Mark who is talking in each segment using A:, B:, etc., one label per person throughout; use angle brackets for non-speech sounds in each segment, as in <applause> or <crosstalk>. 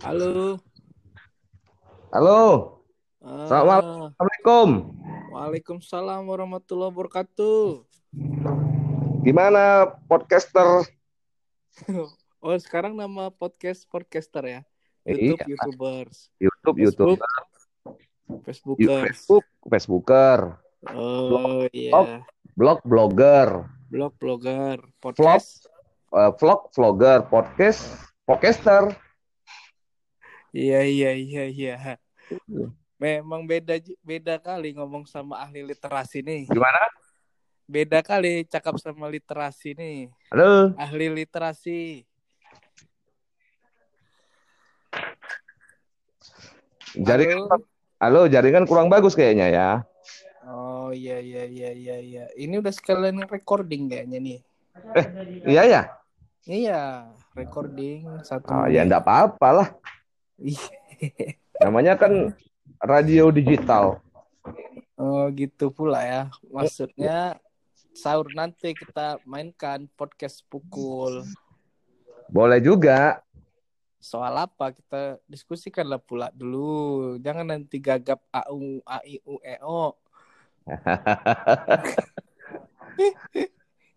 A: Halo.
B: Halo,
A: Ah,
B: Assalamualaikum.
A: Waalaikumsalam warahmatullahi wabarakatuh.
B: Gimana podcaster? <laughs>
A: Oh, sekarang nama podcast podcaster ya.
B: Iya.
A: YouTube YouTubers,
B: YouTube,
A: Facebook,
B: YouTube,
A: Facebookers.
B: Facebook, Facebooker,
A: Oh iya,
B: blog, blogger,
A: blog blogger, podcast.
B: eh, vlog, vlogger, podcast, podcaster.
A: Iya iya iya iya. Memang beda beda kali ngomong sama ahli literasi nih.
B: Gimana?
A: Beda kali cakap sama literasi nih.
B: Halo,
A: Ahli literasi.
B: jaringan,
A: Halo.
B: halo, jaringan kurang bagus kayaknya ya.
A: Oh iya iya iya iya iya. Ini udah sekalian recording kayaknya nih.
B: Iya ya.
A: Iya, recording satu
B: Oh, ya enggak apa-apa lah.
A: Iya.
B: Namanya kan radio digital.
A: Oh gitu pula ya. Maksudnya sahur nanti kita mainkan podcast pukul.
B: Boleh juga.
A: Soal apa kita diskusikanlah pula dulu. Jangan nanti gagap AU A I U E O.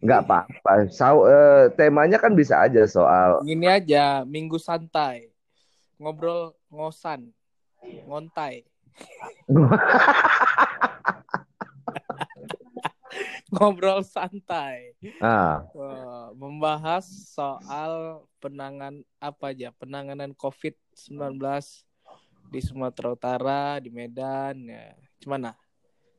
B: Enggak apa-apa. Sau- eh, temanya kan bisa aja soal
A: Gini aja, minggu santai. Ngobrol ngosan, ngontai. <laughs> Ngobrol santai.
B: ah,
A: Wah, membahas soal penangan apa aja penanganan COVID-19 di Sumatera Utara, di Medan, ya. Gimana?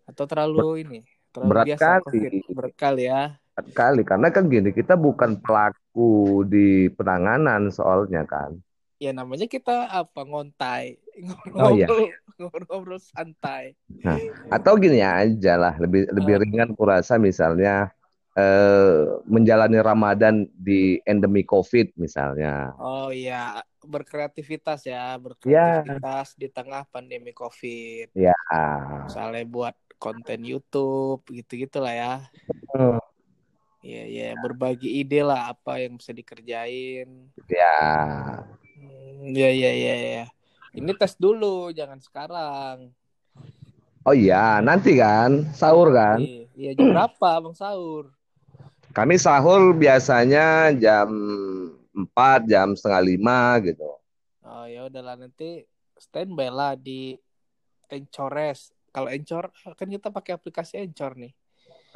A: Atau terlalu ini? Terlalu
B: Berat
A: biasa
B: kali.
A: COVID berat kali ya.
B: kali karena kan gini kita bukan pelaku di penanganan soalnya kan.
A: Ya namanya kita apa ngontai, <laughs>
B: Oh, iya.
A: ngobrol, ngobrol santai.
B: Atau gini aja lah lebih lebih
A: Ah.
B: ringan kurasa misalnya eh, menjalani Ramadan di endemi COVID misalnya.
A: Oh iya, berkreativitas ya, berkreativitas di tengah pandemi COVID.
B: Ya,
A: Misalnya buat konten YouTube gitu-gitulah ya.
B: Hmm,
A: Iya, iya, berbagi ide lah apa yang bisa dikerjain.
B: ya.
A: Hmm, Iya, iya, iya, iya. Ini tes dulu, jangan sekarang.
B: Oh iya, nanti kan sahur kan.
A: Iya, iya, jam berapa Bang Sahur?
B: Kami sahur biasanya jam 4, jam setengah lima gitu.
A: Oh ya udahlah nanti standby lah di Encores. Kalau Encor kan kita pakai aplikasi Encor nih.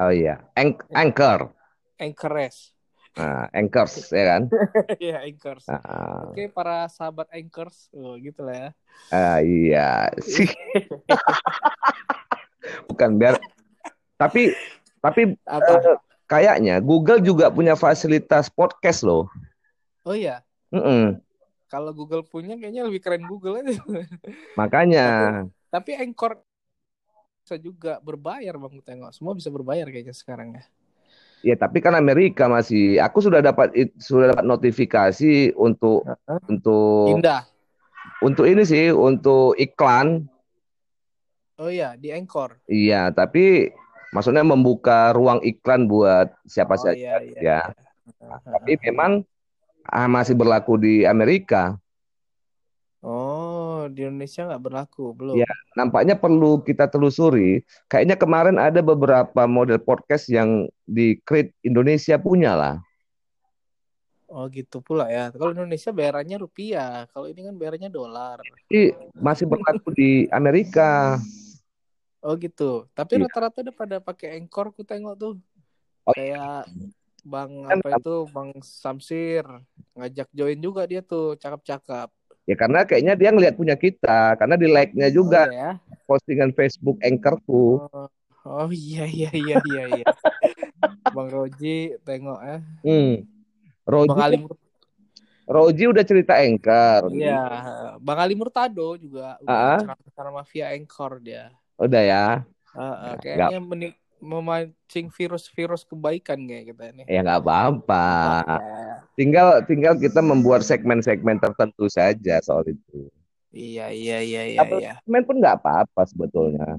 B: Oh iya, Anch- Anchor.
A: Anchores.
B: Nah, Anchors ya kan. <laughs>
A: Iya, Anchors.
B: Ah,
A: Oke, para sahabat Anchors, oh, gitu lah ya.
B: ah, iya sih. <laughs> Bukan biar tapi tapi
A: Apa?
B: eh, kayaknya Google juga punya fasilitas podcast loh.
A: Oh iya,
B: Mm-mm.
A: kalau Google punya kayaknya lebih keren Google aja. <laughs>
B: Makanya
A: Tapi Anchor bisa juga berbayar Bang tengok. Semua bisa berbayar kayaknya sekarang ya.
B: Ya tapi kan Amerika masih aku sudah dapat sudah dapat notifikasi untuk untuk
A: Indah.
B: untuk ini sih untuk iklan.
A: Oh iya, di Anchor.
B: Iya, tapi maksudnya membuka ruang iklan buat siapa
A: Oh
B: saja
A: iya, iya.
B: ya. Tapi memang ah, masih berlaku di Amerika.
A: Di Indonesia nggak berlaku, belum.
B: Iya. Nampaknya perlu kita telusuri. Kayaknya kemarin ada beberapa model podcast yang di Create Indonesia punya lah.
A: Oh gitu pula ya. Kalau Indonesia bayarannya rupiah, kalau ini kan bayarannya dolar.
B: Jadi masih berlaku di Amerika.
A: Oh gitu. Tapi
B: Iya.
A: rata-rata udah pada pakai Anchor ku tengok tuh.
B: Oh,
A: Kayak Bang apa itu Bang Samsir ngajak join juga dia tuh, cakep-cakep.
B: Ya karena kayaknya dia ngelihat punya kita, karena di like-nya juga
A: Oh, ya.
B: postingan Facebook Anchorku.
A: Oh, oh iya iya iya iya iya. Bang Roji tengok ya.
B: Hmm. Roji,
A: Bang Ali Mur-
B: Roji udah cerita Anchor.
A: Iya, Bang Ali Murtado juga
B: Ah.
A: udah ceramah via Anchor dia.
B: Udah ya.
A: Ah,
B: Nggak-
A: kayaknya memancing virus-virus kebaikan kayak kita ini.
B: Ya nggak apa-apa.
A: Ya.
B: Tinggal tinggal kita membuat segmen-segmen tertentu saja soal itu.
A: Iya iya iya iya
B: Apa-
A: iya.
B: Segmen pun nggak apa-apa sebetulnya.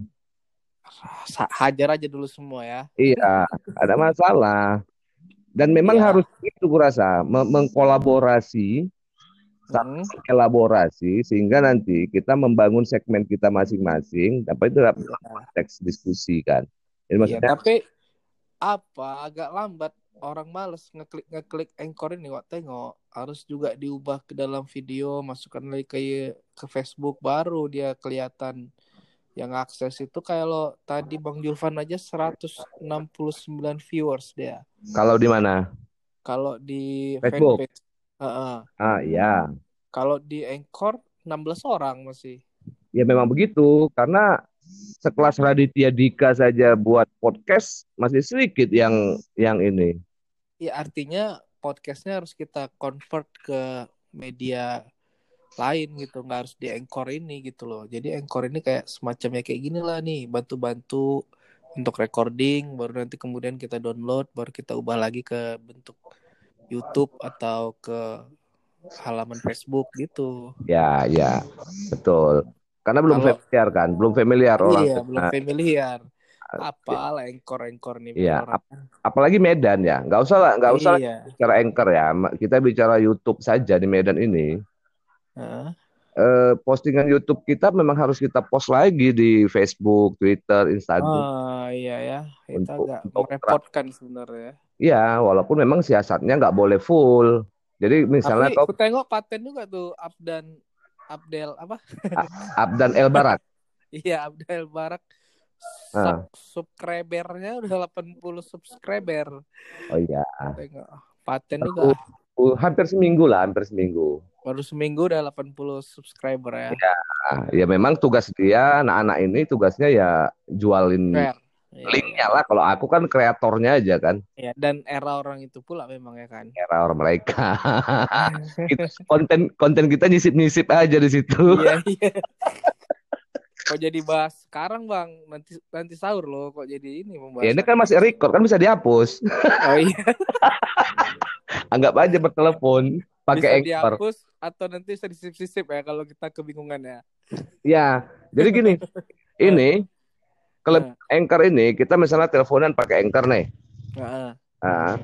A: Hajar aja dulu semua ya.
B: Iya, ada masalah. Dan memang
A: Iya.
B: harus itu kurasa me- mengkolaborasi hmm. elaborasi sehingga nanti kita membangun segmen kita masing-masing apa itu dalam ya. teks diskusi kan.
A: Jadi ya, maksudnya, tapi apa agak lambat orang males ngeklik ngeklik anchor ini kok tengok harus juga diubah ke dalam video masukkan lagi ke ke Facebook baru dia kelihatan yang akses itu kalau tadi Bang Julvan aja 169 viewers dia.
B: Kalau di mana?
A: Kalau di
B: Facebook. Fanpage.
A: Uh -uh.
B: Ah iya.
A: Kalau di Anchor 16 orang masih.
B: Ya memang begitu karena sekelas Raditya Dika saja buat podcast masih sedikit yang yang ini.
A: Ya artinya podcastnya harus kita convert ke media lain gitu nggak harus di Anchor ini gitu loh. Jadi Anchor ini kayak semacamnya kayak gini lah nih bantu-bantu untuk recording baru nanti kemudian kita download baru kita ubah lagi ke bentuk YouTube atau ke halaman Facebook gitu.
B: Ya ya betul karena belum Kalau, familiar kan belum familiar orang
A: iya belum familiar apa lah engkor engkor nih
B: iya ap apalagi Medan ya nggak usah lah nggak usah iya. bicara engkor ya kita bicara YouTube saja di Medan ini Uh. postingan YouTube kita memang harus kita post lagi di Facebook, Twitter, Instagram.
A: Oh iya ya, itu untuk, agak untuk merepotkan sebenarnya.
B: Iya, walaupun memang siasatnya nggak boleh full. Jadi misalnya
A: Tapi, kau tengok paten juga tuh Abdan Abdel apa?
B: Abdan El Barak.
A: iya, Abdel El Barak. <laughs> Sub uh. Subscribernya udah 80 subscriber.
B: Oh iya.
A: Tengok paten juga.
B: hampir seminggu lah, hampir seminggu.
A: Baru seminggu udah 80 subscriber ya.
B: Ya, ya memang tugas dia anak-anak ini tugasnya ya jualin Fair. Ya, linknya ya. lah. Kalau aku kan kreatornya aja kan.
A: Ya, dan era orang itu pula memang ya kan.
B: Era orang mereka. <laughs> konten konten kita nyisip-nyisip aja di situ. Iya, <laughs> iya.
A: Kok jadi bahas sekarang bang nanti nanti sahur loh kok jadi ini
B: membahas. Ya, ini kan masih record kan bisa dihapus. Oh iya. <laughs> Anggap aja bertelepon pakai
A: anchor. dihapus atau nanti bisa disisip-sisip ya kalau kita kebingungan ya.
B: Ya, jadi gini, ini kalau nah. anchor ini kita misalnya teleponan pakai anchor nih. Nah. Nah,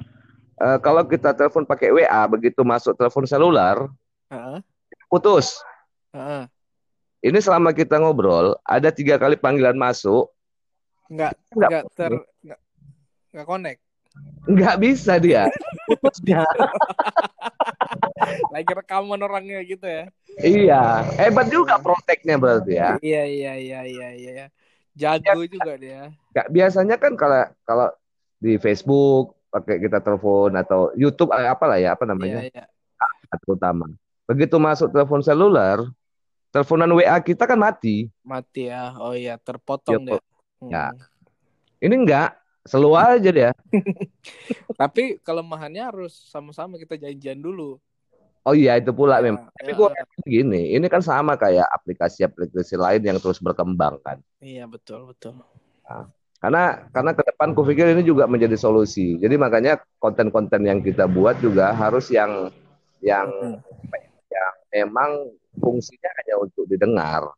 B: uh, kalau kita telepon pakai WA begitu masuk telepon selular, uh. putus. Uh. Ini selama kita ngobrol ada tiga kali panggilan masuk.
A: Enggak, enggak, ter, enggak, enggak connect.
B: Enggak bisa dia. <laughs> Putus dia. <laughs>
A: Lagi rekaman orangnya gitu ya.
B: Iya, hebat juga proteknya berarti ya.
A: Iya iya iya iya iya. Jago ya, juga dia.
B: Gak biasanya kan kalau kalau di Facebook pakai kita telepon atau YouTube eh, apalah ya apa namanya? Iya, iya. Terutama. Begitu masuk telepon seluler, teleponan WA kita kan mati.
A: Mati ya. Oh iya, terpotong ya, deh.
B: Ya. Hmm. Ini enggak, Selalu aja dia. <laughs>
A: Tapi kelemahannya harus sama-sama kita janjian dulu.
B: Oh iya itu pula ya, memang. Tapi gua ya. gini, ini kan sama kayak aplikasi-aplikasi lain yang terus berkembang kan.
A: Iya betul betul.
B: Nah, karena karena ke depan kupikir ini juga menjadi solusi. Jadi makanya konten-konten yang kita buat juga harus yang yang hmm. yang memang fungsinya hanya untuk didengar.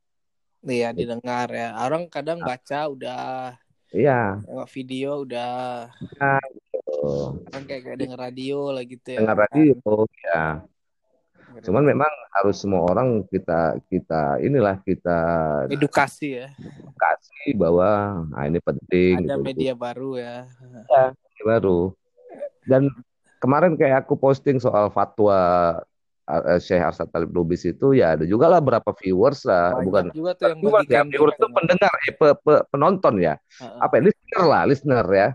A: Iya didengar ya. Orang kadang nah. baca udah
B: Iya.
A: Video udah.
B: Ya, gitu.
A: Kan kayak kayak denger radio lah gitu
B: ya. Dengar radio, ya. Cuman memang harus semua orang kita kita inilah kita
A: edukasi ya.
B: Edukasi bahwa nah ini penting.
A: Ada gitu. media baru ya.
B: Ya, media baru. Dan kemarin kayak aku posting soal fatwa uh, Syekh Arsad Talib Lubis itu ya ada juga lah berapa viewers lah Banyak bukan juga tuh yang viewers ya viewers itu pendengar eh, pe, pe, penonton ya uh-uh. apa ya listener lah listener ya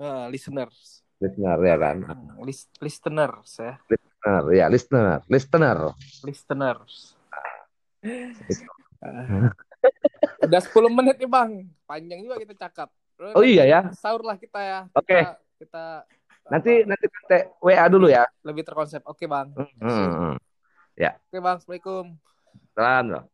A: uh, listeners
B: listener ya kan
A: hmm, List, listeners ya
B: listener ya listener listener
A: listeners udah 10 menit nih bang panjang juga kita cakap
B: oh iya ya
A: sahur lah kita ya
B: oke okay.
A: kita, kita
B: Nanti nanti nanti WA dulu ya.
A: Lebih terkonsep. Oke, Bang.
B: Hmm. Ya.
A: Oke, Bang. Assalamualaikum.
B: Salam.